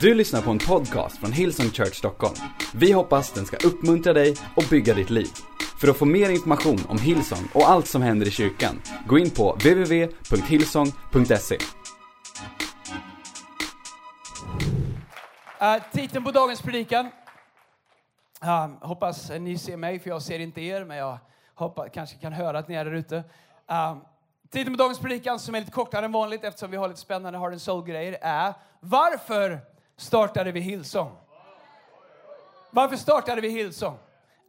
Du lyssnar på en podcast från Hillsong Church Stockholm. Vi hoppas den ska uppmuntra dig och bygga ditt liv. För att få mer information om Hillsong och allt som händer i kyrkan, gå in på www.hillsong.se. Uh, eh, titeln på dagens predikan. Uh, hoppas ni ser mig, för jag ser inte er, men jag hoppas, kanske kan höra att ni är där ute. Uh, titeln på dagens predikan, som är lite kortare än vanligt eftersom vi har lite spännande hard and Soul-grejer, är Varför startade vi Hillsong? Varför startade vi Hillsong?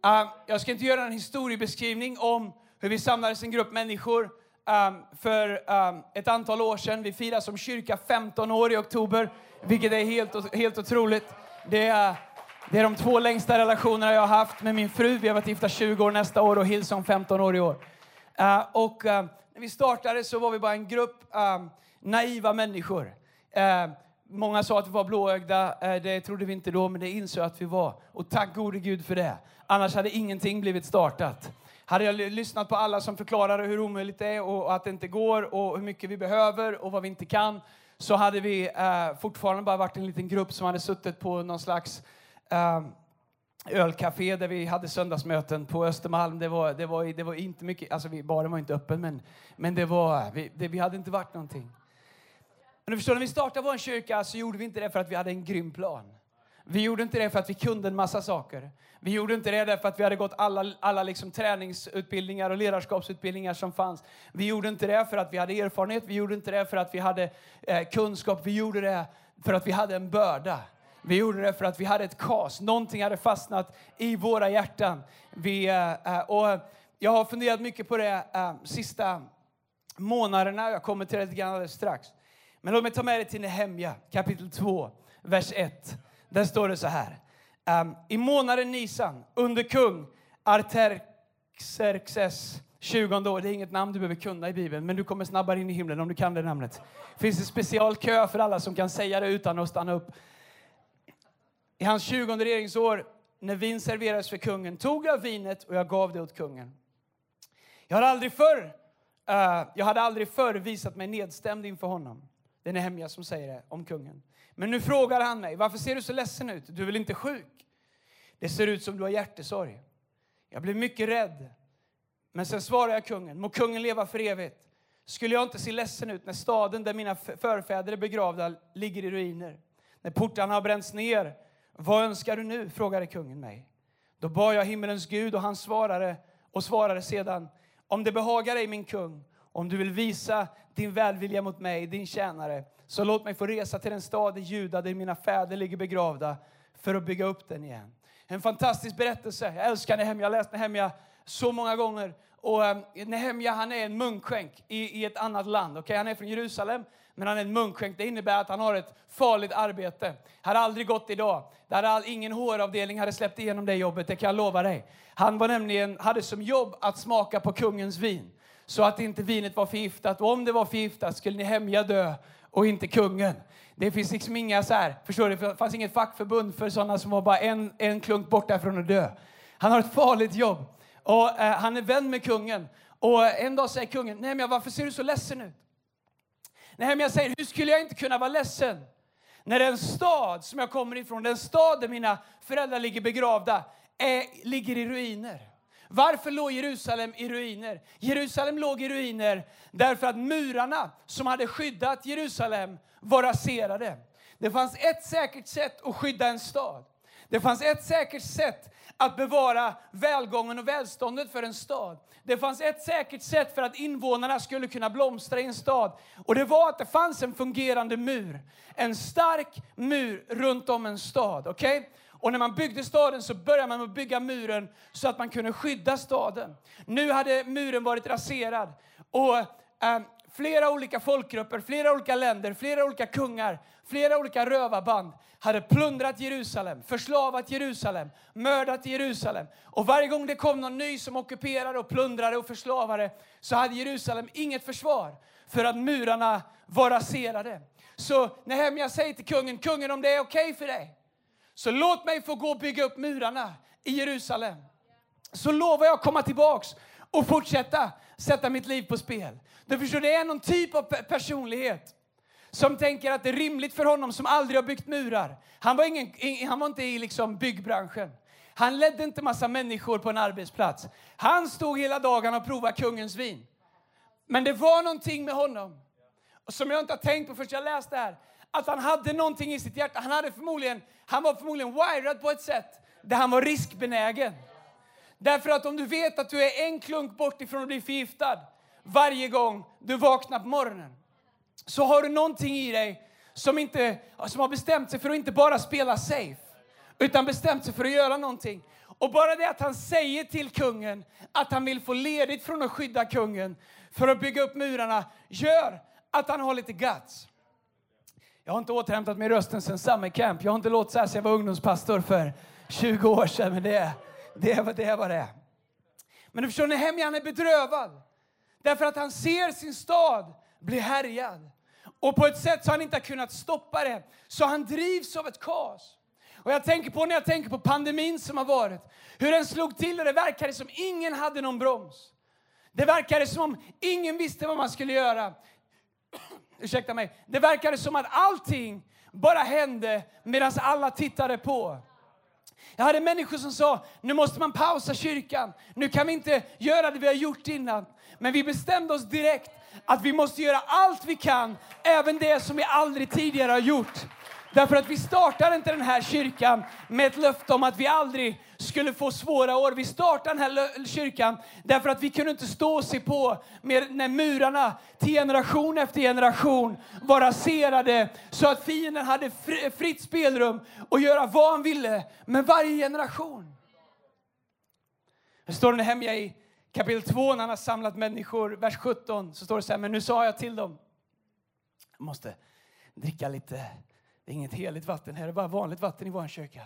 Uh, jag ska inte göra en historiebeskrivning om hur vi samlades en grupp människor um, för um, ett antal år sedan. Vi firar som kyrka 15 år i oktober, vilket är helt, helt otroligt. Det är, det är de två längsta relationerna jag har haft med min fru. Vi har varit gifta 20 år nästa år och Hillsong 15 år i år. Uh, och uh, när vi startade så var vi bara en grupp um, naiva människor. Många sa att vi var blåögda. Eh, det trodde vi inte då, men det insåg att vi var. Och tack gode Gud för det. Annars hade ingenting blivit startat. Hade jag lyssnat på alla som förklarade hur omöjligt det är och att det inte går och hur mycket vi behöver och vad vi inte kan så hade vi eh, fortfarande bara varit en liten grupp som hade suttit på någon slags eh, ölcafé där vi hade söndagsmöten på Östermalm. Det var, det var, det var inte mycket, alltså vi, baren var inte öppen men, men det var, vi, det, vi hade inte varit någonting. Men du förstår, när vi startade vår kyrka så gjorde vi inte det för att vi hade en grym plan. Vi gjorde inte det för att vi kunde en massa saker. Vi gjorde inte det därför att vi hade gått alla, alla liksom träningsutbildningar och ledarskapsutbildningar som fanns. Vi gjorde inte det för att vi hade erfarenhet. Vi gjorde inte det för att vi hade eh, kunskap. Vi gjorde det för att vi hade en börda. Vi gjorde det för att vi hade ett kas. Någonting hade fastnat i våra hjärtan. Vi, eh, eh och jag har funderat mycket på det eh, sista månaderna. Jag kommer till det lite alldeles strax. Men låt mig ta med dig till Nehemja kapitel 2, vers 1. Där står det så här. Um, I månaden Nisan, under kung Artaxerxes 20 år. Det är inget namn du behöver kunna i Bibeln, men du kommer snabbare in i himlen om du kan det namnet. Det finns en special kö för alla som kan säga det utan att stanna upp. I hans 20 regeringsår, när vin serverades för kungen, tog jag vinet och jag gav det åt kungen. Jag hade aldrig förr, uh, jag hade aldrig förr visat mig nedstämd inför honom. Det är Nehemja som säger det om kungen. Men nu frågar han mig, varför ser du så ledsen ut? Du är väl inte sjuk? Det ser ut som du har hjärtesorg. Jag blev mycket rädd. Men sen svarar jag kungen, må kungen leva för evigt. Skulle jag inte se ledsen ut när staden där mina förfäder är begravda ligger i ruiner? När portarna har bränts ner? Vad önskar du nu? frågade kungen mig. Då bad jag himmelens Gud och han svarade och svarade sedan, om det behagar dig min kung, om du vill visa din välvilja mot mig, din tjänare, så låt mig få resa till den stad i Juda där mina fäder ligger begravda för att bygga upp den igen. En fantastisk berättelse. Jag älskar Nehemja. Jag har läst Nehemja så många gånger. Och um, Nehemja han är en munkskänk i, i ett annat land. Okay? Han är från Jerusalem, men han är en munkskänk. Det innebär att han har ett farligt arbete. Det hade aldrig gått idag. Det hade all, ingen HR-avdelning hade släppt igenom det jobbet, det kan jag lova dig. Han var nämligen, hade som jobb att smaka på kungens vin så att inte vinet var förgiftat. Och om det var förgiftat skulle ni hemja dö och inte kungen. Det finns liksom inga så här, förstår du, det fanns inget fackförbund för sådana som var bara en, en klunk borta från att dö. Han har ett farligt jobb och eh, han är vän med kungen. Och en dag säger kungen, nej men varför ser du så ledsen ut? Nej men jag säger, hur skulle jag inte kunna vara ledsen? När den stad som jag kommer ifrån, den stad där mina föräldrar ligger begravda, är, ligger i ruiner. Varför låg Jerusalem i ruiner? Jerusalem låg i ruiner därför att murarna som hade skyddat Jerusalem var raserade. Det fanns ett säkert sätt att skydda en stad. Det fanns ett säkert sätt att bevara välgången och välståndet för en stad. Det fanns ett säkert sätt för att invånarna skulle kunna blomstra i en stad. Och det var att det fanns en fungerande mur. En stark mur runt om en stad. Okay? Och när man byggde staden så började man med att bygga muren så att man kunde skydda staden. Nu hade muren varit raserad och eh, flera olika folkgrupper, flera olika länder, flera olika kungar, flera olika rövarband hade plundrat Jerusalem, förslavat Jerusalem, mördat Jerusalem. Och varje gång det kom någon ny som ockuperade och plundrade och förslavade så hade Jerusalem inget försvar för att murarna var raserade. Så Nehemja säger till kungen, kungen om det är okej okay för dig så låt mig få gå och bygga upp murarna i Jerusalem. Så lovar jag att komma tillbaks och fortsätta sätta mitt liv på spel. Du förstår, det är någon typ av personlighet som tänker att det är rimligt för honom som aldrig har byggt murar. Han var, ingen, han var inte i liksom byggbranschen. Han ledde inte massa människor på en arbetsplats. Han stod hela dagen och provade kungens vin. Men det var någonting med honom som jag inte har tänkt på förrän jag läste det här. Att han hade någonting i sitt hjärta. Han, hade förmodligen, han var förmodligen wired på ett sätt där han var riskbenägen. Därför att om du vet att du är en klunk bort ifrån att bli förgiftad varje gång du vaknar på morgonen så har du någonting i dig som, inte, som har bestämt sig för att inte bara spela safe utan bestämt sig för att göra någonting. Och bara det att han säger till kungen att han vill få ledigt från att skydda kungen för att bygga upp murarna gör att han har lite guts. Jag har inte återhämtat mig rösten sen summer camp. Jag har inte låtit så här sen jag var ungdomspastor för 20 år sedan. Men det, det, var, det var det. Men du förstår, Nehemjan han är bedrövad. Därför att han ser sin stad bli härjad. Och på ett sätt så han inte har kunnat stoppa det. Så han drivs av ett kaos. Och jag tänker på när jag tänker på pandemin som har varit. Hur den slog till och det verkade som ingen hade någon broms. Det verkade som om ingen visste vad man skulle göra. Ursäkta mig. Det verkade som att allting bara hände medan alla tittade på. Jag hade människor som sa, nu måste man pausa kyrkan. Nu kan vi inte göra det vi har gjort innan. Men vi bestämde oss direkt att vi måste göra allt vi kan, även det som vi aldrig tidigare har gjort. Därför att vi startade inte den här kyrkan med ett löfte om att vi aldrig skulle få svåra år. Vi startade den här kyrkan därför att vi kunde inte stå och se på när murarna till generation efter generation var raserade så att fienden hade fritt spelrum och göra vad han ville med varje generation. Det står det hemma i kapitel 2 när han har samlat människor, vers 17, så står det så här, men nu sa jag till dem, jag måste dricka lite, det är inget heligt vatten här, det är bara vanligt vatten i vår kyrka.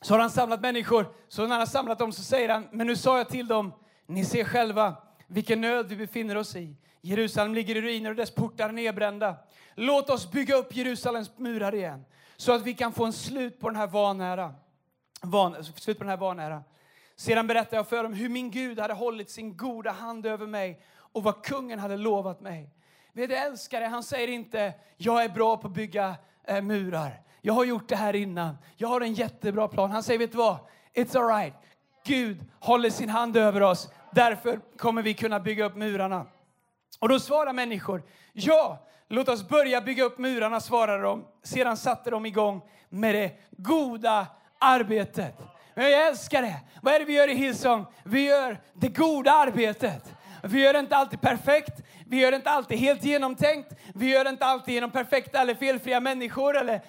Så har han samlat människor, så när han har samlat dem så säger han, men nu sa jag till dem, ni ser själva vilken nöd vi befinner oss i. Jerusalem ligger i ruiner och dess portar nedbrända. Låt oss bygga upp Jerusalems murar igen så att vi kan få en slut på den här vanära. Van, slut på den här vanära. Sedan berättade jag för dem hur min Gud hade hållit sin goda hand över mig och vad kungen hade lovat mig. Vet älskare, han säger inte jag är bra på att bygga eh, murar. Jag har gjort det här innan. Jag har en jättebra plan. Han säger, vet du vad? It's alright. Gud håller sin hand över oss. Därför kommer vi kunna bygga upp murarna. Och då svarar människor, ja, låt oss börja bygga upp murarna, svarade de. Sedan satte de igång med det goda arbetet. Men jag älskar det. Vad är det vi gör i Hillsong? Vi gör det goda arbetet. Vi gör det inte alltid perfekt, vi gör det inte alltid helt genomtänkt, vi gör det inte alltid genom perfekta eller felfria människor eller,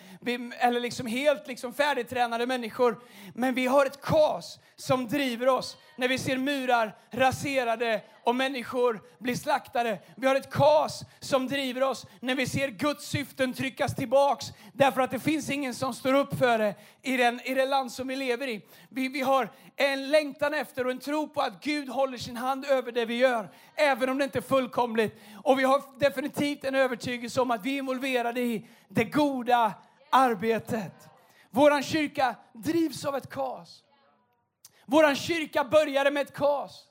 eller liksom helt liksom färdigtränade människor. Men vi har ett kas som driver oss när vi ser murar raserade och människor blir slaktade. Vi har ett kas som driver oss när vi ser Guds syften tryckas tillbaks därför att det finns ingen som står upp för det i, den, i det land som vi lever i. Vi, vi har en längtan efter och en tro på att Gud håller sin hand över det vi gör, även om det inte är fullkomligt. Och vi har definitivt en övertygelse om att vi är involverade i det goda arbetet. Vår kyrka drivs av ett kaos. Vår kyrka började med ett kaos.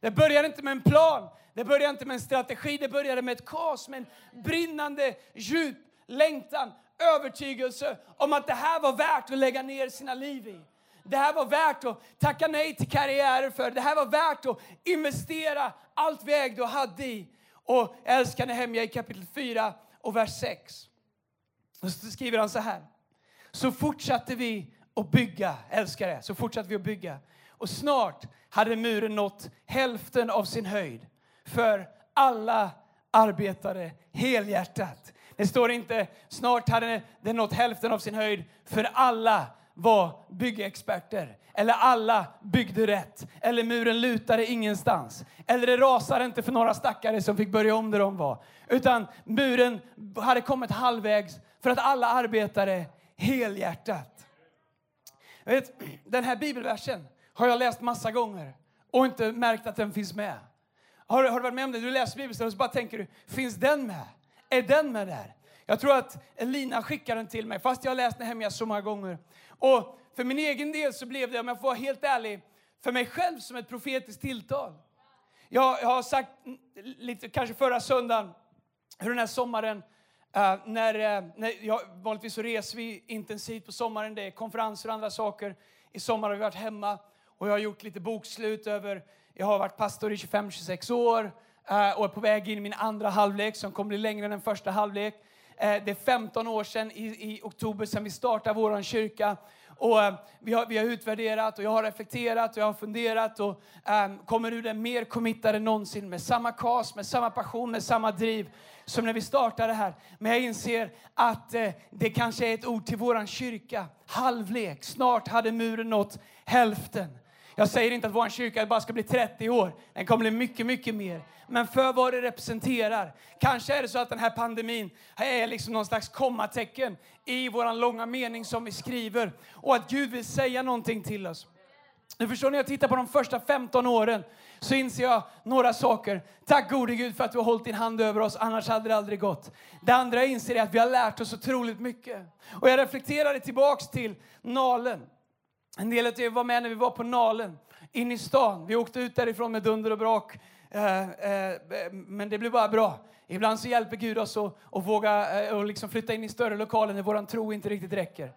Det började inte med en plan, det började inte med en strategi, det började med ett kaos, med en brinnande djup längtan, övertygelse om att det här var värt att lägga ner sina liv i. Det här var värt att tacka nej till karriärer för. Det här var värt att investera allt vi ägde och hade i. Och älskade hem, jag i kapitel 4 och vers 6. Och så skriver han så här. Så fortsatte vi att bygga, älskar det, så fortsatte vi att bygga. Och snart hade muren nått hälften av sin höjd för alla arbetade helhjärtat. Det står inte snart hade den nått hälften av sin höjd för alla var byggexperter. Eller alla byggde rätt. Eller muren lutade ingenstans. Eller det rasade inte för några stackare som fick börja om där de var. Utan muren hade kommit halvvägs för att alla arbetade helhjärtat. Jag vet, den här bibelversen har jag läst massa gånger och inte märkt att den finns med. Har, har du varit med om det? Du läser Bibeln och så bara tänker du, finns den med? Är den med där? Jag tror att Elina skickade den till mig, fast jag har läst den hemma så många gånger. Och för min egen del så blev det, om jag får vara helt ärlig, för mig själv som ett profetiskt tilltal. Jag, jag har sagt lite, kanske förra söndagen, hur den här sommaren, Uh, när, uh, när ja, vanligtvis så reser vi intensivt på sommaren, det är konferenser och andra saker. I sommar har vi varit hemma och jag har gjort lite bokslut över, jag har varit pastor i 25-26 år uh, och är på väg in i min andra halvlek som kommer bli längre än den första halvlek. Det är 15 år sedan i, i oktober sedan vi startade vår kyrka. Och, eh, vi, har, vi har utvärderat och jag har reflekterat och jag har funderat och um, kommer ur det mer committade än någonsin med samma kas, med samma passion, med samma driv som när vi startade här. Men jag inser att uh, det kanske är ett ord till våran kyrka. Halvlek. Snart hade muren nått hälften. Jag säger inte att vår kyrka bara ska bli 30 år. Den kommer bli mycket, mycket mer. Men för vad det representerar. Kanske är det så att den här pandemin är liksom någon slags kommatecken i vår långa mening som vi skriver. Och att Gud vill säga någonting till oss. Nu förstår, när jag tittar på de första 15 åren så inser jag några saker. Tack gode Gud för att du har hållit din hand över oss, annars hade det aldrig gått. Det andra jag inser är att vi har lärt oss otroligt mycket. Och jag reflekterade tillbaks till Nalen. En del av er var med när vi var på Nalen, in i stan. Vi åkte ut därifrån med dunder och brak. Eh, eh, men det blev bara bra. Ibland så hjälper Gud oss att, att våga eh, och liksom flytta in i större lokaler när vår tro inte riktigt räcker.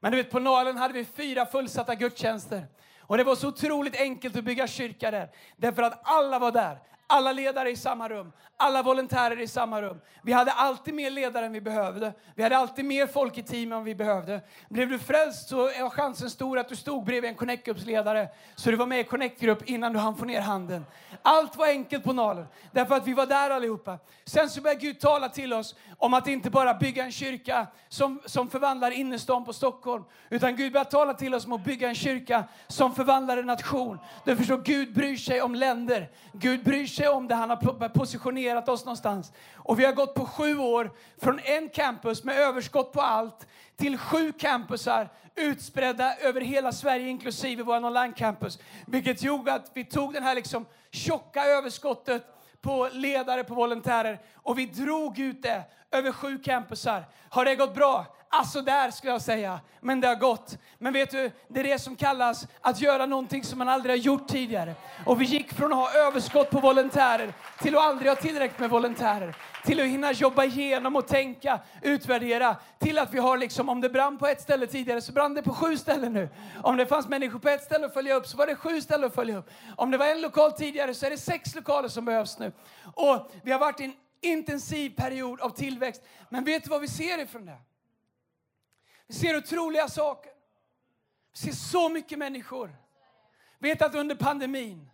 Men du vet, på Nalen hade vi fyra fullsatta gudstjänster. Och det var så otroligt enkelt att bygga kyrka där. Därför att alla var där. Alla ledare i samma rum, alla volontärer i samma rum. Vi hade alltid mer ledare än vi behövde. Vi hade alltid mer folk i teamet än vi behövde. Blev du frälst så är chansen stor att du stod bredvid en Connect-gruppsledare så du var med i Connect-grupp innan du hann få ner handen. Allt var enkelt på Nalen, därför att vi var där allihopa. Sen så började Gud tala till oss om att inte bara bygga en kyrka som, som förvandlar innerstan på Stockholm, utan Gud började tala till oss om att bygga en kyrka som förvandlar en nation. Du förstår, Gud bryr sig om länder. Gud bryr sig om det han har positionerat oss någonstans. Och vi har gått på sju år från en campus med överskott på allt till sju campusar utspridda över hela Sverige inklusive vår online-campus. Vilket gjorde att vi tog det här liksom tjocka överskottet på ledare, på volontärer och vi drog ut det över sju campusar. Har det gått bra? Alltså där skulle jag säga. Men det har gått. Men vet du, det är det som kallas att göra någonting som man aldrig har gjort tidigare. Och vi gick från att ha överskott på volontärer till att aldrig ha tillräckligt med volontärer. Till att hinna jobba igenom och tänka, utvärdera. Till att vi har liksom, om det brann på ett ställe tidigare så brann det på sju ställen nu. Om det fanns människor på ett ställe att följa upp så var det sju ställen att följa upp. Om det var en lokal tidigare så är det sex lokaler som behövs nu. Och vi har varit i en intensiv period av tillväxt. Men vet du vad vi ser ifrån det? Vi ser otroliga saker. Vi ser så mycket människor. Vet att under pandemin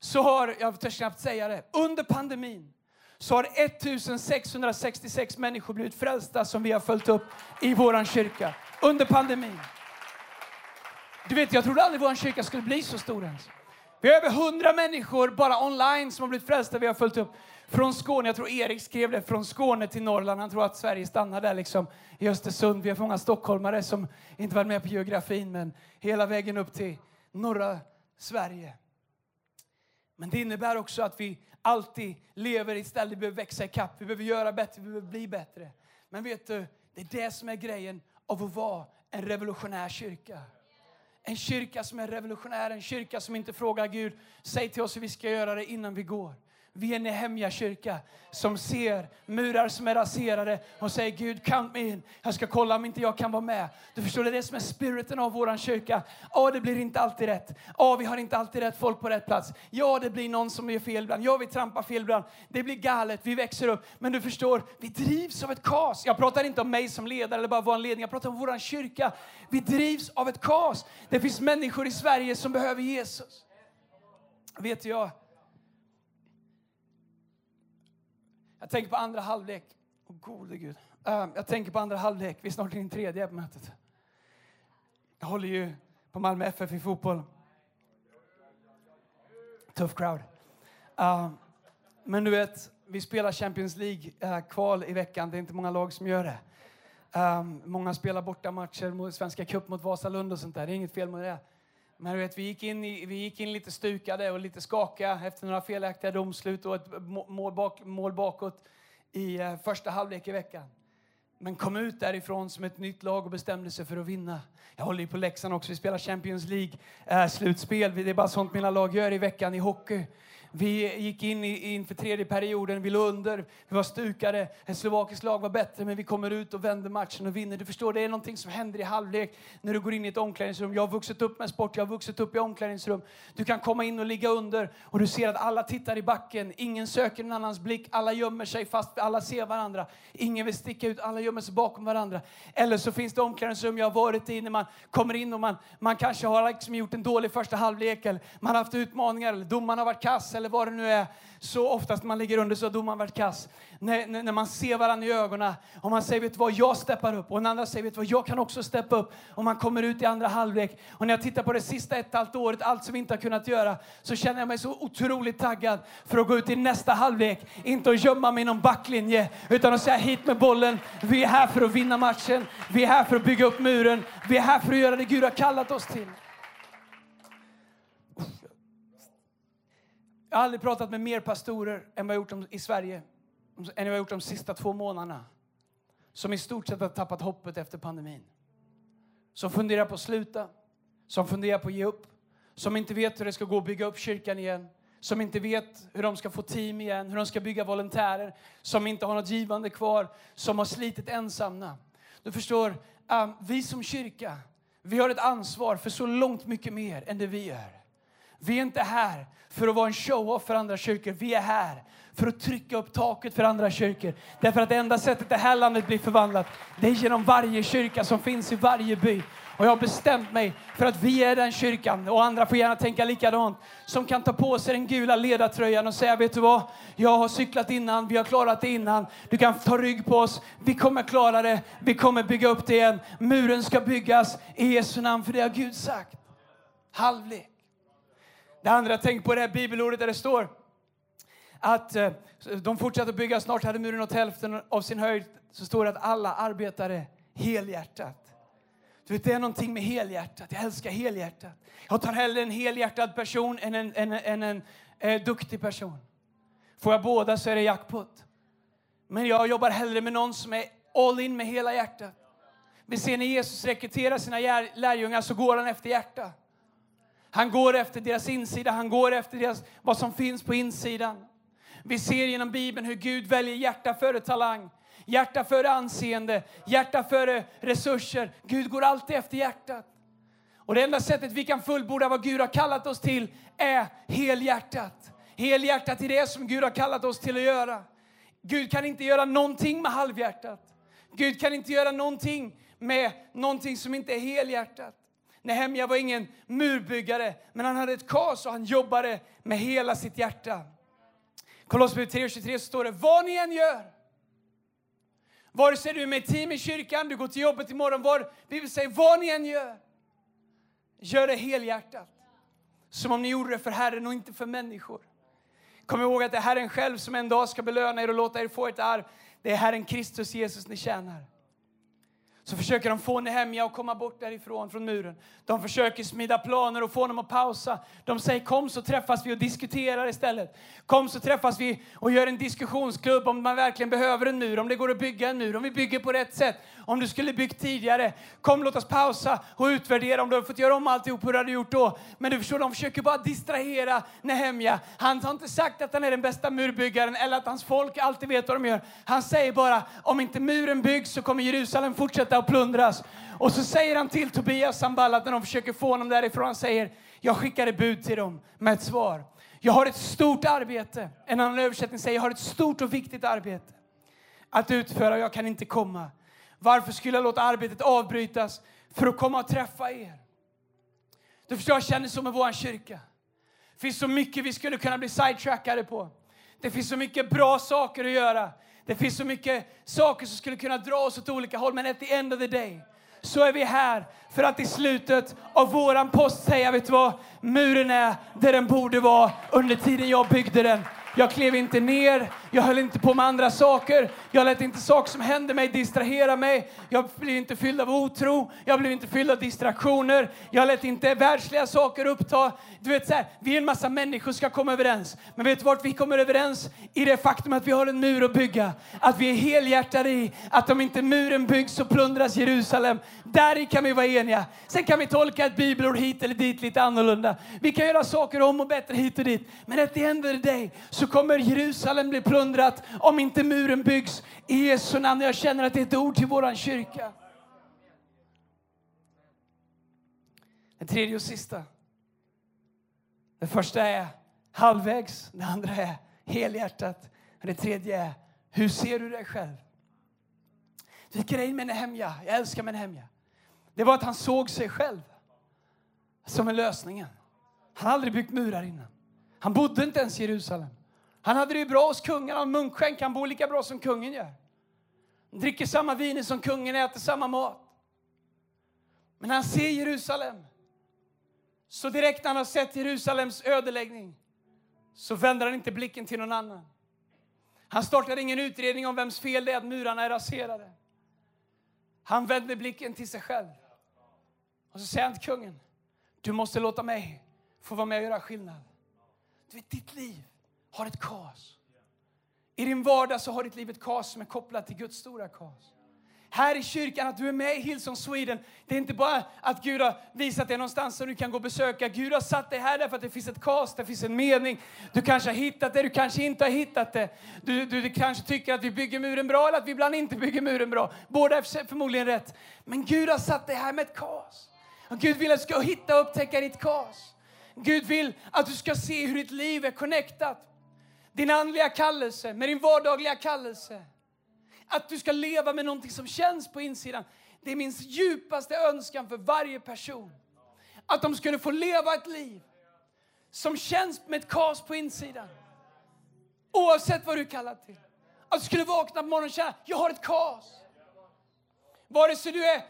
så har, jag törs knappt säga det, under pandemin så har 1666 människor blivit frälsta som vi har följt upp i vår kyrka under pandemin. Du vet, jag trodde aldrig vår kyrka skulle bli så stor ens. Vi har över 100 människor bara online som har blivit frälsta vi har följt upp. Från Skåne, jag tror Erik skrev det, från Skåne till Norrland. Han tror att Sverige stannar där liksom i Östersund. Vi har många stockholmare som inte varit med på geografin, men hela vägen upp till norra Sverige. Men det innebär också att vi alltid lever i ett ställe vi behöver växa i kapp. Vi behöver göra bättre, vi behöver bli bättre. Men vet du, det är det som är grejen av att vara en revolutionär kyrka. En kyrka som är revolutionär, en kyrka som inte frågar Gud, säg till oss hur vi ska göra det innan vi går. Vi är en Nehemja-kyrka som ser murar som är raserade och säger Gud, count me in. Jag ska kolla om inte jag kan vara med. Du förstår, det är det som är spiriten av vår kyrka. Ja, det blir inte alltid rätt. Ja, vi har inte alltid rätt folk på rätt plats. Ja, det blir någon som gör fel ibland. Ja, vi trampar fel ibland. Det blir galet, vi växer upp. Men du förstår, vi drivs av ett kaos. Jag pratar inte om mig som ledare eller bara vår ledning. Jag pratar om vår kyrka. Vi drivs av ett kaos. Det finns människor i Sverige som behöver Jesus. Vet du, jag Jag tänker på andra halvlek. oh, gode Gud. Uh, jag tänker på andra halvlek. Vi är snart inne i tredje på mötet. Jag håller ju på Malmö FF i fotboll. Tuff crowd. Uh, men du vet, vi spelar Champions League-kval eh, uh, i veckan. Det är inte många lag som gör det. Um, många spelar borta matcher mot Svenska cup mot Vasalund och sånt där. Det är inget fel med det. Men du vet, vi, gick in i, vi gick in lite stukade och lite skakiga efter några felaktiga domslut och ett mål, bak, mål bakåt i eh, första halvlek i veckan. Men kom ut därifrån som ett nytt lag och bestämde sig för att vinna. Jag håller ju på Leksand också. Vi spelar Champions League-slutspel. Eh, Det är bara sånt mina lag gör i veckan i hockey. Vi gick in i, inför tredje perioden, vi låg under, vi var stukade. Ett slovakiskt lag var bättre, men vi kommer ut och vänder matchen och vinner. Du förstår, det är någonting som händer i halvlek när du går in i ett omklädningsrum. Jag har vuxit upp med sport, jag har vuxit upp i omklädningsrum. Du kan komma in och ligga under och du ser att alla tittar i backen. Ingen söker en annans blick, alla gömmer sig fast alla ser varandra. Ingen vill sticka ut, alla gömmer sig bakom varandra. Eller så finns det omklädningsrum jag har varit i när man kommer in och man, man kanske har liksom gjort en dålig första halvlek eller man har haft utmaningar eller domaren har varit kass eller eller vad det nu är. Så oftast när man ligger under så har domaren varit kass. När, när, när, man ser varandra i ögonen och man säger vet vad, jag steppar upp och den andra säger vet vad, jag kan också steppa upp och man kommer ut i andra halvlek. Och när jag tittar på det sista ett halvt året, allt som vi inte har kunnat göra, så känner jag mig så otroligt taggad för att gå ut i nästa halvlek. Inte att gömma mig i någon backlinje utan att säga hit med bollen. Vi är här för att vinna matchen. Vi är här för att bygga upp muren. Vi är här för att göra det Gud har kallat oss till. Jag har aldrig pratat med mer pastorer än vad jag gjort i Sverige än vad jag gjort de sista två månaderna. Som i stort sett har tappat hoppet efter pandemin. Som funderar på att sluta, som funderar på att ge upp, som inte vet hur det ska gå att bygga upp kyrkan igen, som inte vet hur de ska få team igen, hur de ska bygga volontärer, som inte har något givande kvar, som har slitit ensamma. Du förstår, um, vi som kyrka, vi har ett ansvar för så långt mycket mer än det vi gör. Vi är inte här för att vara en show-off för andra kyrkor. Vi är här för att trycka upp taket för andra kyrkor. Därför att det enda sättet det här landet blir förvandlat, det är genom varje kyrka som finns i varje by. Och jag har bestämt mig för att vi är den kyrkan, och andra får gärna tänka likadant, som kan ta på sig den gula ledartröjan och säga, vet du vad? Jag har cyklat innan, vi har klarat det innan. Du kan ta rygg på oss, vi kommer klara det, vi kommer bygga upp det igen. Muren ska byggas i Jesu namn, för det har Gud sagt. Halvlek. Det andra jag på det här bibelordet där det står att eh, de fortsatte bygga, snart hade muren nått hälften av sin höjd. Så står det att alla arbetade helhjärtat. Du vet, det är någonting med helhjärtat. Jag älskar helhjärtat. Jag tar hellre en helhjärtad person än en, en, en, en eh, duktig person. Får jag båda så är det jackpot. Men jag jobbar hellre med någon som är all in med hela hjärtat. Men ser ni Jesus rekrytera sina lärjungar så går han efter hjärtat. Han går efter deras insida, han går efter deras, vad som finns på insidan. Vi ser genom Bibeln hur Gud väljer hjärta före talang, hjärta före anseende, hjärta före resurser. Gud går alltid efter hjärtat. Och det enda sättet vi kan fullborda vad Gud har kallat oss till är helhjärtat. Helhjärtat i det som Gud har kallat oss till att göra. Gud kan inte göra någonting med halvhjärtat. Gud kan inte göra någonting med någonting som inte är helhjärtat. Nehemja var ingen murbyggare, men han hade ett kas och han jobbade med hela sitt hjärta. Kolosserbrevet 3.23 står det, vad ni än gör, vare sig du är med i team i kyrkan, du går till jobbet imorgon, var, Bibeln säger vad ni än gör, gör det helhjärtat. Som om ni gjorde det för Herren och inte för människor. Kom ihåg att det är Herren själv som en dag ska belöna er och låta er få ett arv. Det är Herren Kristus Jesus ni tjänar så försöker de få Nehemja att komma bort därifrån, från muren. De försöker smida planer och få honom att pausa. De säger kom så träffas vi och diskuterar istället. Kom så träffas vi och gör en diskussionsklubb om man verkligen behöver en mur, om det går att bygga en mur, om vi bygger på rätt sätt, om du skulle byggt tidigare. Kom låt oss pausa och utvärdera om du har fått göra om alltihop, hur du hade gjort då? Men du förstår, de försöker bara distrahera Nehemja. Han har inte sagt att han är den bästa murbyggaren eller att hans folk alltid vet vad de gör. Han säger bara, om inte muren byggs så kommer Jerusalem fortsätta och plundras. Och så säger han till Tobias Samballat när de försöker få honom därifrån, han säger, jag skickade bud till dem med ett svar. Jag har ett stort arbete. En annan översättning säger, jag har ett stort och viktigt arbete att utföra och jag kan inte komma. Varför skulle jag låta arbetet avbrytas för att komma och träffa er? Du förstår, jag känner så med vår kyrka. Det finns så mycket vi skulle kunna bli sidetrackade på. Det finns så mycket bra saker att göra. Det finns så mycket saker som skulle kunna dra oss åt olika håll, men at the end of the day så är vi här för att i slutet av våran post säga, vet du vad? Muren är där den borde vara under tiden jag byggde den. Jag klev inte ner, jag höll inte på med andra saker. Jag lät inte saker som hände mig distrahera mig. Jag blev inte fylld av otro, jag blev inte fylld av distraktioner. Jag lät inte världsliga saker uppta. Du vet så här, vi är en massa människor ska komma överens. Men vet du vart vi kommer överens? I det faktum att vi har en mur att bygga. Att vi är helhjärtade i att om inte muren byggs så plundras Jerusalem. Där kan vi vara eniga. Sen kan vi tolka ett bibelord hit eller dit lite annorlunda. Vi kan göra saker om och bättre hit och dit. Men att det händer dig så kommer Jerusalem bli plundrat om inte muren byggs i Jesu namn. Jag känner att det är ett ord till våran kyrka. Den tredje och sista. Det första är halvvägs, det andra är helhjärtat. Och det tredje är, hur ser du dig själv? Du grejen med Nehemja, jag älskar Nehemja, det var att han såg sig själv som en lösningen. Han har aldrig byggt murar innan. Han bodde inte ens i Jerusalem. Han hade det bra hos kungen, han munkskänk, han bor lika bra som kungen gör. Han dricker samma viner som kungen, äter samma mat. Men han ser Jerusalem. Så direkt när han har sett Jerusalems ödeläggning så vänder han inte blicken till någon annan. Han startar ingen utredning om vems fel det är att murarna är raserade. Han vänder blicken till sig själv. Och så säger han till kungen, du måste låta mig få vara med och göra skillnad. Du vet, ditt liv har ett kas. I din vardag så har ditt liv ett kas som är kopplat till Guds stora kas. Här i kyrkan, att du är med i Hillsong Sweden, det är inte bara att Gud har visat dig någonstans som du kan gå och besöka. Gud har satt dig här därför att det finns ett kas, det finns en mening. Du kanske har hittat det, du kanske inte har hittat det. Du, du, du kanske tycker att vi bygger muren bra eller att vi ibland inte bygger muren bra. Båda är förmodligen rätt. Men Gud har satt dig här med ett kas. Och Gud vill att du ska hitta och upptäcka ditt kas. Gud vill att du ska se hur ditt liv är connectat. Din andliga kallelse med din vardagliga kallelse. Att du ska leva med någonting som känns på insidan. Det är min djupaste önskan för varje person. Att de skulle få leva ett liv som känns med ett kas på insidan. Oavsett vad du kallar till. Att du skulle vakna på morgonen och känna, jag har ett kas. Vare sig du är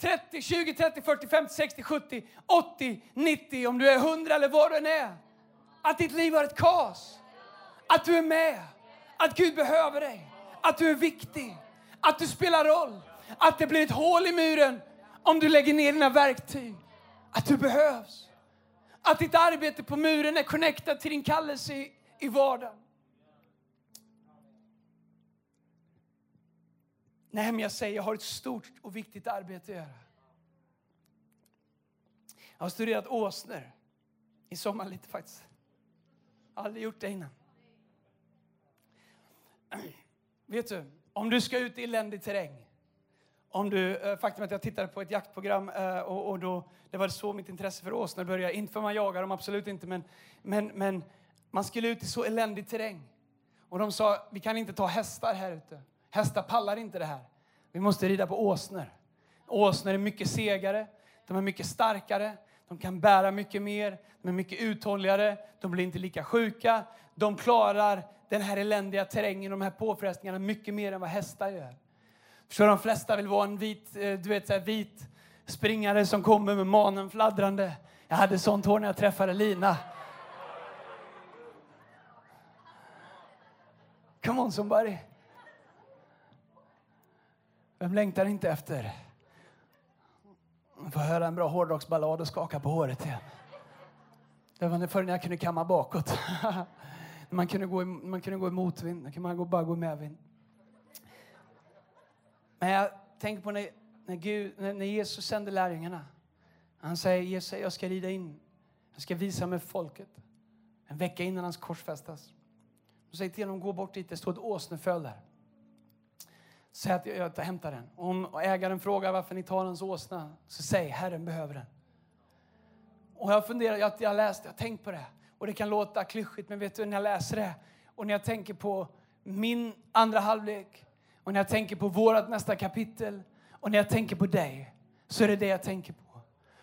30, 20, 30, 40, 50, 60, 70, 80, 90, om du är 100 eller vad du än är. Att ditt liv har ett kas. Att du är med. Att Gud behöver dig. Att du är viktig. Att du spelar roll. Att det blir ett hål i muren om du lägger ner dina verktyg. Att du behövs. Att ditt arbete på muren är connectat till din kallelse i, i vardagen. Jag säger, jag har ett stort och viktigt arbete att göra. Jag har studerat åsnor i sommar lite faktiskt. Jag har aldrig gjort det innan. Vet du, om du ska ut i eländig terräng, om du, eh, faktum att jag tittade på ett jaktprogram eh, och, och då, det var så mitt intresse för åsnor började. Inte för man jagar dem, absolut inte, men, men, men man skulle ut i så eländig terräng. Och de sa, vi kan inte ta hästar här ute. Hästar pallar inte det här. Vi måste rida på åsnor. Åsnor är mycket segare, de är mycket starkare, de kan bära mycket mer, de är mycket uthålligare, de blir inte lika sjuka, de klarar den här eländiga terrängen och de här påfrestningarna mycket mer än vad hästar gör. För de flesta vill vara en vit, eh, du vet, så här, vit springare som kommer med manen fladdrande. Jag hade sånt hår när jag träffade Lina. Come on somebody. Vem längtar inte efter att få höra en bra hårdrocksballad och skaka på håret igen? Det var förr när jag kunde kamma bakåt. man, kunde gå i, man kunde gå i motvind, nu kan man bara gå i medvind. Men jag tänker på när, när, Gud, när, när Jesus sände lärjungarna. Han säger, Jesus, jag ska rida in. Jag ska visa mig folket. En vecka innan hans korsfästas. Då säger till honom, gå bort dit, det står ett åsneföl där. Säg att jag, jag hämtar den. Om ägaren frågar varför ni tar hans åsna, så säg Herren behöver den. Och jag funderar, jag, jag läst, jag har tänkt på det. Och det kan låta klyschigt, men vet du när jag läser det och när jag tänker på min andra halvlek och när jag tänker på vårt nästa kapitel och när jag tänker på dig så är det det jag tänker på.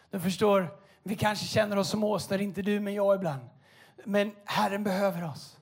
Du förstår, vi kanske känner oss som åsnor, inte du men jag ibland. Men Herren behöver oss.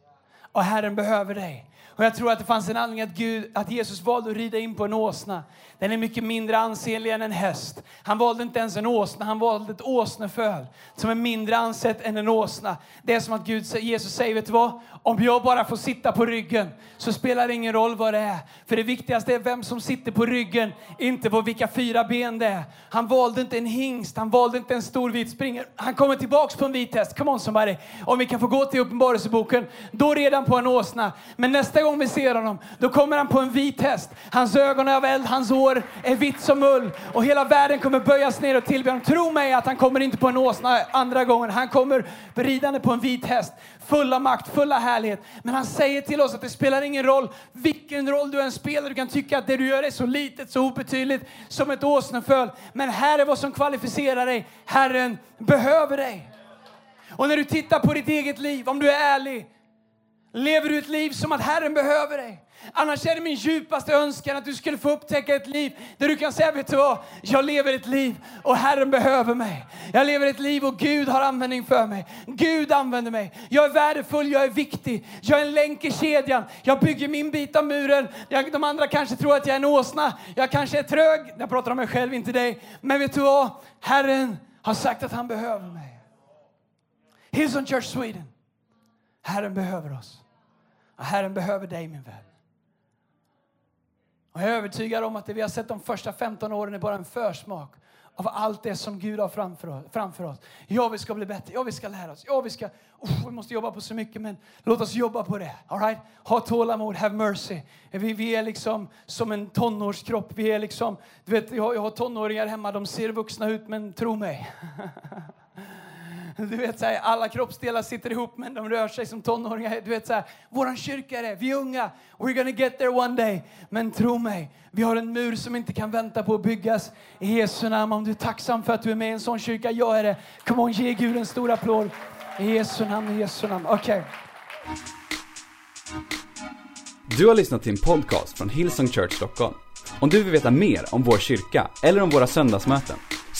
Och Herren behöver dig. Och jag tror att det fanns en anledning att, Gud, att Jesus valde att rida in på en åsna. Den är mycket mindre ansenlig än en häst. Han valde inte ens en åsna, han valde ett åsneföl som är mindre ansett än en åsna. Det är som att Gud, Jesus säger, vet du vad? Om jag bara får sitta på ryggen så spelar det ingen roll vad det är. För det viktigaste är vem som sitter på ryggen, inte på vilka fyra ben det är. Han valde inte en hingst, han valde inte en stor vit springer. Han kommer tillbaks på en vit häst. Come on somebody. Om vi kan få gå till Uppenbarelseboken, då redan på en åsna. Men nästa Nästa gång vi ser honom, då kommer han på en vit häst. Hans ögon är av eld, hans hår är vitt som ull. Och hela världen kommer böjas ner och tillbe honom. Tro mig att han kommer inte på en åsna andra gången. Han kommer ridande på en vit häst. Full av makt, full av härlighet. Men han säger till oss att det spelar ingen roll vilken roll du än spelar. Du kan tycka att det du gör är så litet, så obetydligt som ett åsneföl. Men här är vad som kvalificerar dig. Herren behöver dig. Och när du tittar på ditt eget liv, om du är ärlig, lever du ett liv som att Herren behöver dig? Annars är det min djupaste önskan att du skulle få upptäcka ett liv där du kan säga, vet du vad? Jag lever ett liv och Herren behöver mig. Jag lever ett liv och Gud har användning för mig. Gud använder mig. Jag är värdefull, jag är viktig. Jag är en länk i kedjan. Jag bygger min bit av muren. de andra kanske tror att jag är en åsna. Jag kanske är trög. Jag pratar om mig själv, inte dig. Men vet du vad? Herren har sagt att han behöver mig. Hillsong Church Sweden. Herren behöver oss. Och Herren behöver dig min vän. Och jag är övertygad om att det vi har sett de första 15 åren är bara en försmak av allt det som Gud har framför oss. Framför oss. Ja, vi ska bli bättre. Ja, vi ska lära oss. Ja, vi ska... Oh, vi måste jobba på så mycket, men låt oss jobba på det. All right? Ha tålamod, have mercy. Vi, vi är liksom som en tonårskropp. Vi är liksom... Du vet, jag, jag har tonåringar hemma. De ser vuxna ut, men tro mig. Du vet, så här, alla kroppsdelar sitter ihop men de rör sig som tonåringar. Du vet, så här, våran kyrka är det, vi är unga. We're gonna get there one day. Men tro mig, vi har en mur som inte kan vänta på att byggas. I Jesu namn, om du är tacksam för att du är med i en sån kyrka, jag är det. Come on, ge Gud en stor applåd. I Jesu namn, i Jesu namn. Okej. Okay. Du har lyssnat till en podcast från Hillsong Church Stockholm. Om du vill veta mer om vår kyrka eller om våra söndagsmöten,